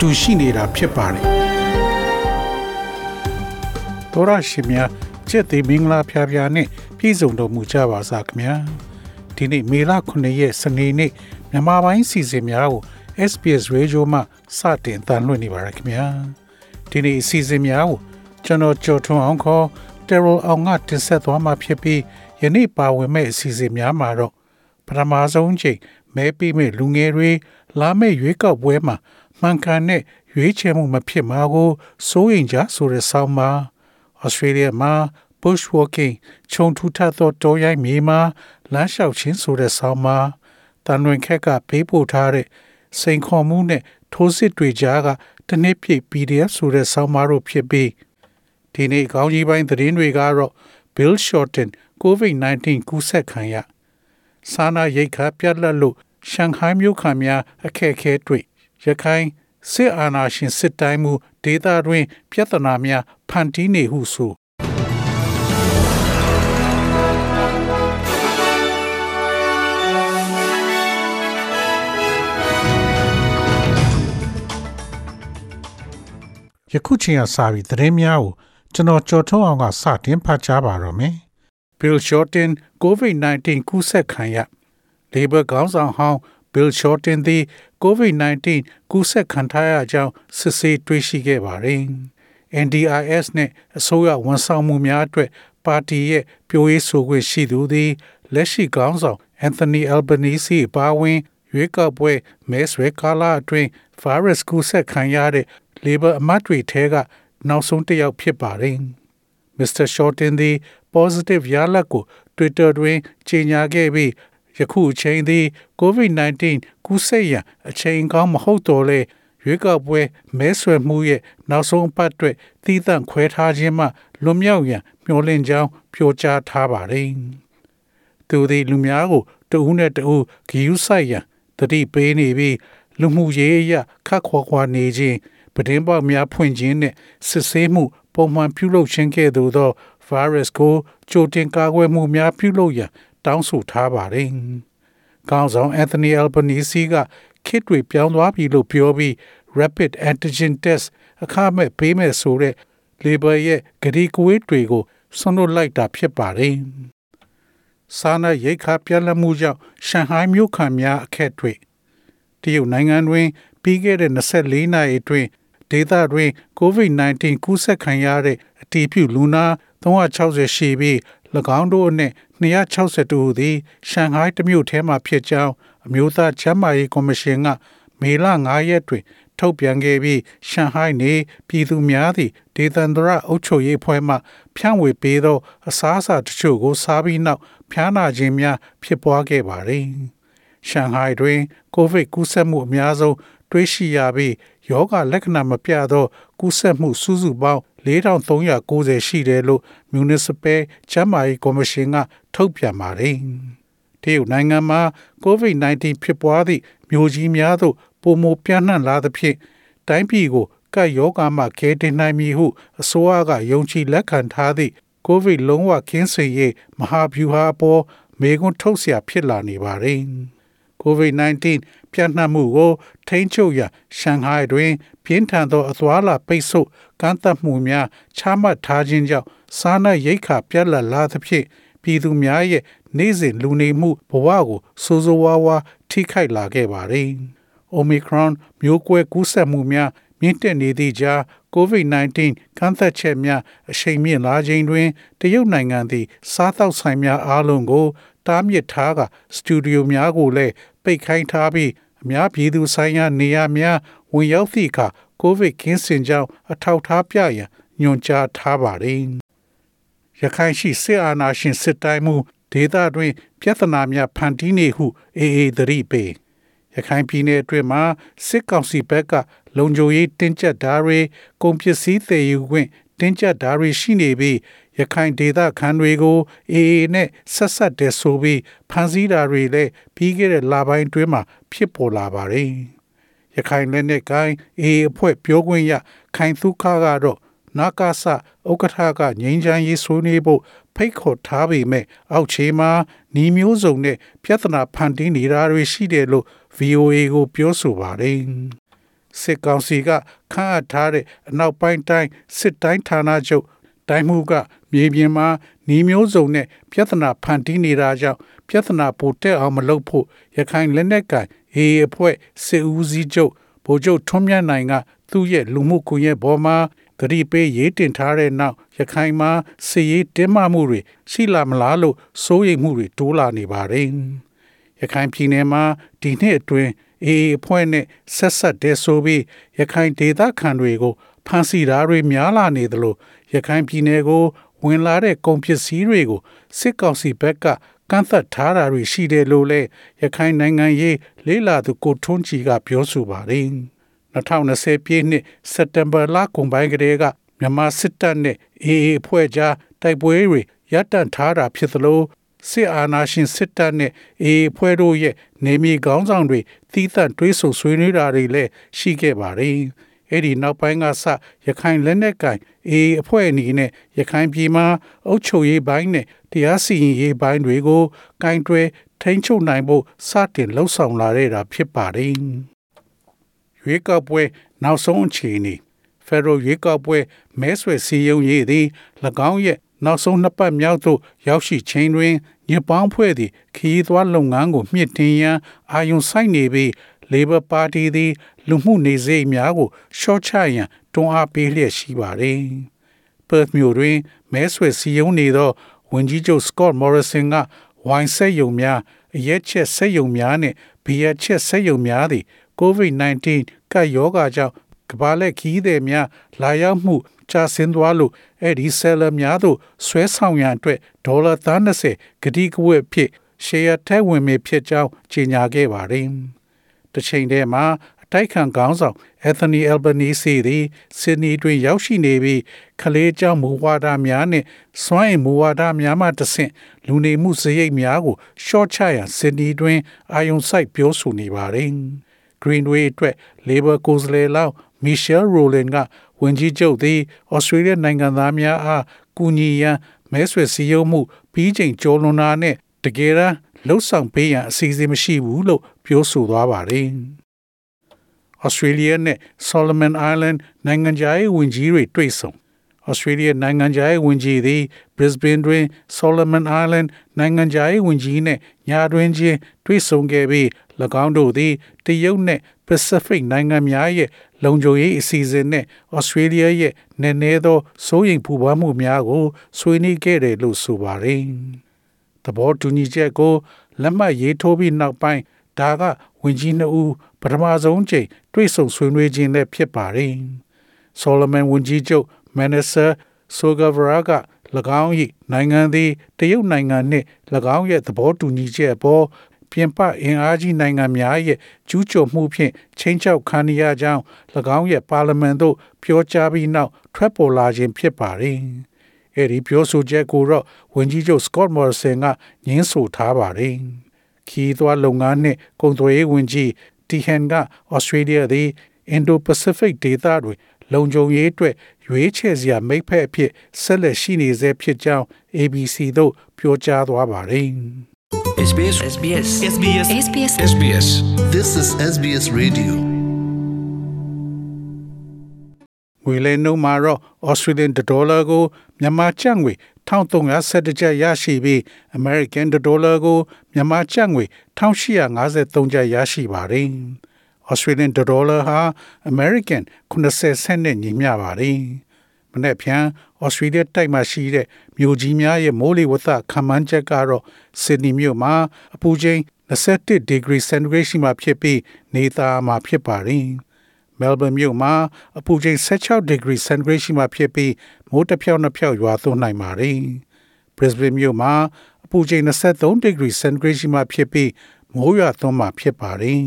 တူရှိနေတာဖြစ်ပါတယ်တော်ရရှိမြကျက်သေးမင်္ဂလာဖျားဖျားနဲ့ပြည်စုံတော်မူကြပါစားခင်ဗျာဒီနေ့မေလ9ရက်စနေနေ့မြန်မာပိုင်းစီစဉ်များကို SPS Radio မှစတင်တန်လွှင့်နေပါရခင်ဗျာဒီနေ့အစီအစဉ်များကိုကျွန်တော်ကြော်ထွန်းအောင်ခေါ် Terrell အောင်ကတင်ဆက်သွားမှာဖြစ်ပြီးယနေ့ပါဝင်မဲ့အစီအစဉ်များမှာတော့ပထမဆုံးချိန်မဲပေးမဲ့လူငယ်တွေလာမဲ့ရွေးကောက်ပွဲမှာ မှန်ကန်တဲ့ရွေးချယ်မှုမဖြစ်မှာကိုစိုးရိမ်ကြဆိုတဲ့ဆောင်းပါဩစတြေးလျမှာ bushwalking ခြုံထူထပ်သောတောရိုင်းမြေမှာလမ်းလျှောက်ခြင်းဆိုတဲ့ဆောင်းပါတန်လွင်ခက်ကပေးပို့ထားတဲ့စိန်ခေါ်မှုနဲ့ထိုးစစ်တွေကြားကတနည်းပြည့် PDF ဆိုတဲ့ဆောင်းပါတို့ဖြစ်ပြီးဒီနေ့ခေါင်းကြီးပိုင်းသတင်းတွေကတော့ Bill Shorten COVID-19 ကူးစက်ခံရစာနာရိတ်ခါပြတ်လက်လို့ရှန်ဟိုင်းမြို့ခံများအခက်အခဲတွေ့ ရခိုင်စစ်အာဏာရှင်စစ်တိုင်းမှုဒေသတွင်ပြဿနာများဖန်တီးနေဟုဆိုယခုချိန်ကစပြီးသတင်းများကိုကျွန်တော်ကြော်ထုတ်အောင်ကစတင်ဖတ်ကြားပါတော့မယ်။ Bill Shorten COVID-19 ကူးစက်ခံရ Labor ခေါင်းဆောင်ဟောင်း Bill Shorten သည် COVID-19 ကူးစက်ခံထားရကြောင်းစစ်ဆေးတွေ့ရှိခဲ့ပါတယ်။ NDIS နဲ့အစိုးရဝန်ဆောင်မှုများအတွက်ပါတီရဲ့ပြောရေးဆိုခွင့်ရှိသူသည်လက်ရှိခေါင်းဆောင် Anthony Albanese ပါဝင်ရွေးကောက်ပွဲမဲဆွဲကာလအတွင်း virus ကူးစက်ခံရတဲ့ Labor အမတ်တွေထဲကနောက်ဆုံးတစ်ယောက်ဖြစ်ပါတယ်။ Mr. Shorten သည် positive ရလဒ်ကို Twitter တွင်ကြေညာခဲ့ပြီး ယခုအချိန်သည် COVID-19 ကူးစက်ရန်အချိန်ကောင်းမဟုတ်တော့လေရွေးကောက်ပွဲမဲဆွယ်မှုရဲ့နောက်ဆုံးအပတ်အတွက်သီးသန့်ခွဲထားခြင်းမှလွန်မြောက်ရန်မျှော်လင့်ကြောင်းပြောကြားထားပါတယ်။သူသည်လူများကိုတဦးနဲ့တဦးဂယူးဆိုင်ရန်တတိပေးနေပြီးလူမှုရေးအရာခတ်ခွာခွာနေခြင်းပဒင်းပေါက်များဖွင့်ခြင်းနဲ့စစ်ဆေးမှု ပုံမှန်ပြုလုပ်ခြင်းကဲ့သို့သော virus ကိုကြိုတင်ကာကွယ်မှုများပြုလုပ်ရန် တောင်းဆိုထားပါတယ်။ခေါင်းဆောင် Anthony Albanese ကခေတ်တွေပြောင်းသွားပြီလို့ပြောပြီး rapid antigen test အခမဲ့ပေးမဲ့ဆိုတဲ့ Labor ရဲ့ဂရီကွေးတွေကိုဆွန့်လွတ်လိုက်တာဖြစ်ပါတယ်။စာနာရိတ်ခါပြက်လက်မှုကြောင့်ရှန်ဟိုင်းမြို့ခံများအခက်တွေ့တရုတ်နိုင်ငံတွင် ပြီးခဲ့တဲ့24နာရီအတွင်းဒေသတွင် COVID-19 ကူးစက်ခံရတဲ့အတည်ပြုလူနာ360ရှိပြီး၎င်းတို့အနက် 262ဦးသည်ရှန်ဟိုင်းတမြို့ထဲမှဖြစ်ကြောင်းအမျိုးသားချမ်းမာရေးကော်မရှင်ကမေလ9ရက်တွင် ထုတ်ပြန်ခဲ့ပြီးရှန်ဟိုင်းနေပြည်သူများသည့်ဒေသန္တရအုပ်ချုပ်ရေးဖွဲ့မှဖြန့်ဝေပေးသော အစားအစာတချို့ကိုစားပြီးနောက်ဖျားနာခြင်းများဖြစ်ပွားခဲ့ပါသည်။ရှန်ဟိုင်းတွင်ကိုဗစ်ကူးစက်မှုအများဆုံးတွေးရှိရပြီးယောဂလက္ခဏာမပြသောကူးစက်မှုစုစုပေါင်း 4390ရှိတယ်လို့ Municipal ကျန်းမာရေးကော်မရှင်ကထုတ်ပြန်ပါတယ်။တရုတ်နိုင်ငံမှာ COVID-19 ဖြစ်ပွားသည့်မြို့ကြီးများသို့ပုံမပြန့်နှံ့လာသဖြင့်တိုင်းပြည်ကိုကပ်ရောဂါမှကယ်တင်နိုင်မည်ဟုအစိုးရကယုံကြည်လက်ခံထားသည့်ကိုဗစ်လုံးဝကင်းစင်ရေးမဟာဗျူဟာအပေါ်မေကွန်းထုတ်เสียဖြစ်လာနေပါတယ်။ COVID-19 ပြန့်နှံ့မှုကို ထိန်းချုပ်ရန်ရှန်ဟိုင်းတွင် ပြင်းထန်သောအသွားလာပိတ်ဆို့ကန့်သတ်မှုများချမှတ်ထားခြင်းကြောင့်စားနပ်ရိက္ခာပြတ်လတ်လာသဖြင့်ပြည်သူများရဲ့နေ့စဉ်လူနေမှုဘဝကိုစိုးစိုးဝါးဝါထိခိုက်လာခဲ့ပါတယ်။ Omicron မျိုးကွဲကူးစက်မှုများမြင့်တက်နေသည့်ကြား COVID-19 ကန့်သက်ချက်များအရှိန်မြင့်လာခြင်းတွင်တရုတ်နိုင်ငံသည်စားသောက်ဆိုင်များအားလုံးကို တားမြစ်ထားကစတူဒီယိုများကိုလည်းပိတ်ခိုင်းထားပြီးအများပြည်သူဆိုင်ရာနေရာများဝင်ရောက်သည့်အခါကိုဗစ်ကင်းစင်ကြောင်းအထောက်ထားပြရန်ညွှန်ကြားထားပါတယ်။ရခိုင်ရှိစစ်အာဏာရှင်စစ်တိုင်းမှုဒေသတွင်ပြဿနာများဖန်တီးနေဟုအေအေသတိပေးရခိုင်ပြည်နယ်အတွင်းမှာစစ်ကောင်စီဘက်ကလုံခြုံရေးတင်းကျပ်တာတွေကုန်ပစ္စည်းသယ်ယူခွင့်တင်းကျပ်တာတွေရှိနေပြီး ရခိုင်ဒေသခံတွေကိုအေအေနဲ့ဆက်ဆက်တဲ့ဆိုပြီးဖမ်းဆီးတာတွေလည်းပြီးခဲ့တဲ့လပိုင်းအတွင်းမှာဖြစ်ပေါ်လာပါတယ်။ရခိုင်လက်နက်ကိုင်းအေအေအဖွဲ့ပြောခွင့်ရခိုင်သုခကတော့နာကာဆဥက္ကဋ္ဌကငြိမ်းချမ်းရေးဆွေးနွေးဖို့ဖိတ်ခေါ်ထားပေမဲ့အောက်ခြေမှာညီမျိုးစုံနဲ့ပြဿနာဖန်တီးနေတာတွေရှိတယ်လို့ VOA ကိုပြောဆိုပါတယ်။စစ်ကောင်စီကခန့်အပ်ထားတဲ့အနောက်ပိုင်းတိုင်းစစ်တိုင်းဌာနချုပ်တိုင်းမှုက မြေပြင်မှာညီမျိုးစုံနဲ့ပြဿနာဖန်တီးနေတာကြောင့်ပြဿနာပိုတက်အောင်မလုပ်ဖို့ရခိုင်လက်နက်ကိုင်အေးအဖွဲ့စစ်ဦးစီးချုပ်ဗိုလ်ချုပ်ထွန်းမြတ်နိုင်ကသူ့ရဲ့လူမှုကွန်ရက်ပေါ်မှာဂရီပေးရေးတင်ထားတဲ့နောက်ရခိုင်မှာစစ်ရေးတင်းမာမှုတွေရှိလာမလားလို့စိုးရိမ်မှုတွေတိုးလာနေပါတယ်။ရခိုင်ပြည်နယ်မှာဒီနှစ်အတွင်းအေးအဖွဲ့နဲ့ဆက်ဆက်တဲ့ဆိုပြီးရခိုင်ဒေသခံတွေကိုဖမ်းဆီးတာတွေများလာနေသလိုရခိုင်ပြည်နယ်ကို ဝင်လာတဲ့ကုန်ပစ္စည်းတွေကိုစစ်ကောင်စီဘက်ကကန့်သက်ထားတာတွေရှိတယ်လို့လည်းရခိုင်နိုင်ငံရေးလေးလာသူကိုထွန်းကြည်ကပြောဆိုပါတယ်2020ပြည့်နှစ်စက်တင်ဘာလကုန်ပိုင်းကတည်းကမြန်မာစစ်တပ်နဲ့အေအေအဖွဲ့ကြားတိုက်ပွဲတွေရပ်တန့်ထားတာဖြစ်သလိုစစ်အာဏာရှင်စစ်တပ်နဲ့အေအေအဖွဲ့တို့ရဲ့နေမြေကောင်းဆောင်တွေသီးသန့်တွဲဆုံဆွေးနွေးတာတွေလည်းရှိခဲ့ပါတယ်။ အဲ့ဒီနောက်ပိုင်းကစရခိုင်လက်နက်ကင်အေအေအဖွဲ့အနေနဲ့ရခိုင်ပြည်မှာအုပ်ချုပ်ရေးပိုင်းနဲ့တရားစီရင်ရေးပိုင်းတွေကိုကင်တွယ်ထိန်းချုပ်နိုင်ဖို့စတင်လှုံ့ဆော်လာရတာဖြစ်ပါတယ်။ရွေးကောက်ပွဲနောက်ဆုံးအခြေအနေဖက်ဒရယ်ရွေးကောက်ပွဲမဲဆွယ်စည်းရုံးရေးသည်၎င်းရဲ့နောက်ဆုံးနှစ်ပတ်မြောက်သို့ရောက်ရှိချိန်တွင်ညပောင်းဖွဲ့သည့်ခရီးသွားလုပ်ငန်းကိုမြင့်တင်ရန်အာရုံစိုက်နေပြီး Labor Party သည် လူမှုနေစိတ်များကိုရှော့ချရန်တွန်းအားပေးလျက်ရှိပါသည်။ Perth မြို့တွင်မဲဆွယ်စည်းရုံးနေသောဝန်ကြီးချုပ် Scott Morrison ကဝိုင်းဆက်ယုံများအရက်ချက်ဆက်ယုံများနှင့်ဘီယာချက်ဆက်ယုံများသည် COVID-19 ကပ်ရောဂါကြောင့်ကမ္ဘာလက်ခီးသည်များလာရောက်မှုကျဆင်းသွားလို့အဲ့ဒီဆယ်လများသို့ဆွဲဆောင်ရန်အတွက်ဒေါ်လာ30ဂတိကဝတ်ဖြစ်ရှယ်ယာထဲဝင်မြေဖြစ်ကြောင်းကြေညာခဲ့ပါတယ်။ တစ်ချိန်တည်းမှာအတိုက်ခံခေါင်းဆောင် Anthony Albanese သည်ဆစ်ဒနီတွင်ရောက်ရှိနေပြီးခလေးကျောင်းမူဝါဒများနှင့်စွမ်းအင်မူဝါဒများမှတဆင့်လူနေမှုစရိတ်များကိုရှော့ချရန်ဆစ်ဒနီတွင်အာယုံစိုက်ပြောဆိုနေပါတယ်။ Greenway အတွက် Labor ကိုယ်စားလှယ်လောက် Michelle Rowland ကဝန်ကြီးချုပ်သည်ဩစတြေးလျနိုင်ငံသားများအားကူညီရန်မဲဆွယ်စည်းရုံးမှုပြီးချိန်ကျော်လွန်တာနဲ့တကယ်တမ်း လှုပ်ဆောင်ပေးရန်အစီအစဉ်မရှိဘူးလို့ပြောဆိုသွားပါတယ်။ Australia နဲ့ Solomon Island နိုင်ငံခြားရေးဝန်ကြီးတွေတွေ့ဆုံ Australia နိုင်ငံခြားရေးဝန်ကြီးသည် Brisbane တွင် Solomon Island နိုင်ငံခြားရေးဝန်ကြီးနှင့်ညာတွင်ချင်းတွေ့ဆုံခဲ့ပြီး၎င်းတို့သည်တရုတ်နှင့် Pacific နိုင်ငံများရဲ့လုံခြုံရေးအစီအစဉ်နဲ့ Australia ရဲ့နည်းနည်းသောစိုးရိမ်ပူပန်မှုများကိုဆွေးနွေးခဲ့တယ်လို့ဆိုပါတယ်။ သဘောတူညီချက်ကိုလက်မှတ်ရေးထိုးပြီးနောက်ပိုင်းဒါကဝင်ကြီးနှစ်ဦးပထမဆုံးချိန်တွေ့ဆုံဆွေးနွေးခြင်းလည်းဖြစ်ပါတယ်။ Solomon ဝင်ကြီးချုပ် Manasa Sogavara က၎င်း၏နိုင်ငံသည်တရုတ်နိုင်ငံနှင့်၎င်းရဲ့သဘောတူညီချက်အပေါ်ပြင်ပအင်အားကြီးနိုင်ငံများရဲ့ကျူးကျော်မှုဖြင့်ချင်းချောက်ခံရကြောင်း၎င်းရဲ့ပါလီမန်သို့ပြောကြားပြီးနောက်ထွက်ပေါ်လာခြင်းဖြစ်ပါတယ်။ အဲဒီပြောဆိုချက်ကိုတော့ဝန်ကြီးချုပ် Scott Morrison ကညှင်းဆိုထားပါတယ်။ခီးသွွားလုပ်ငန်းနှင့်ကုန်သွယ်ရေးဝန်ကြီးတီဟန်ကဩစတြေးလျသည် Indo-Pacific ဒေသတွင်လုံခြုံရေးအတွက်ရွေးချယ်စရာမိတ်ဖက်အဖြစ်ဆက်လက်ရှိနေဆဲဖြစ်ကြောင်း ABC သို့ပြောကြားသွားပါတယ်။ SBS SBS SBS SBS SBS This is SBS Radio. ငွေလဲနှုန်းမှာတော့ Australian dollar ကိုမြန်မာကျပ်ငွေ1317ကျပ်ရရှိပြီး American dollar ကိုမြန်မာကျပ်ငွေ1853ကျပ်ရရှိပါတယ်။ Australian dollar ဟာ American 80 cent နဲ့ညီမျှပါတယ်။မနေ့ဖြန် Australia တိုက်မှာရှိတဲ့မြို့ကြီးများရဲ့မိုးလေဝသခန့်မှန်းချက်ကတော့ Sydney မြို့မှာအပူချိန်21 degree centigrade ရှိမှဖြစ်ပြီးနေသားမှာဖြစ်ပါတယ်။ Melbourne မြို့မှာအပူချိန်16 degree centigrade ရှိမှဖြစ်ပြီးမိုးတစ်ဖြောက်နှစ်ဖြောက်ရွာသွန်းနိုင်ပါတယ်။ Brisbane မြို့မှာအပူချိန်23 degree centigrade ရှိမှဖြစ်ပြီးမိုးရွာသွန်းမှာဖြစ်ပါတယ်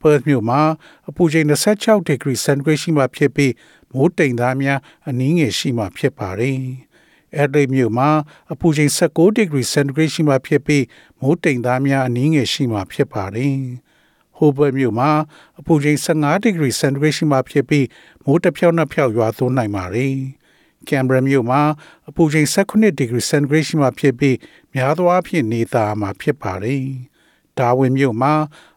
Perth မြို့မှာအပူချိန်26 degree centigrade ရှိမှဖြစ်ပြီးမိုးတိမ်သားများအနည်းငယ်ရှိမှဖြစ်ပါတယ်။ Adelaide မြို့မှာအပူချိန်16 degree centigrade ရှိမှဖြစ်ပြီးမိုးတိမ်သားများအနည်းငယ်ရှိမှဖြစ်ပါတယ်။ Hobart မြို့မှာအပူချိန်15 degree centigrade ရှိမှဖြစ်ပြီးမိုးတစ်ဖြောက်နှစ်ဖြောက်ရွာသွန်းနိုင်ပါတယ်။ Canberra မြို့မှာအပူချိန်18 degree centigrade ရှိမှဖြစ်ပြီးများသောအားဖြင့်နေသားမှာဖြစ်ပါတယ်။ Darwin မြို့မှာ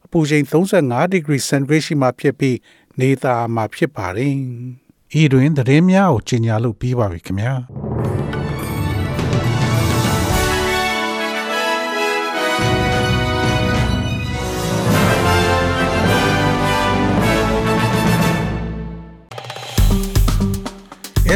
အပူချိန်35 degree centigrade ရှိမှဖြစ်ပြီးနေသားမှာဖြစ်ပါတယ်။ဤတွင်သတင်းများကိုကြီးညာလို့ပြီးပါပြီခင်ဗျာ။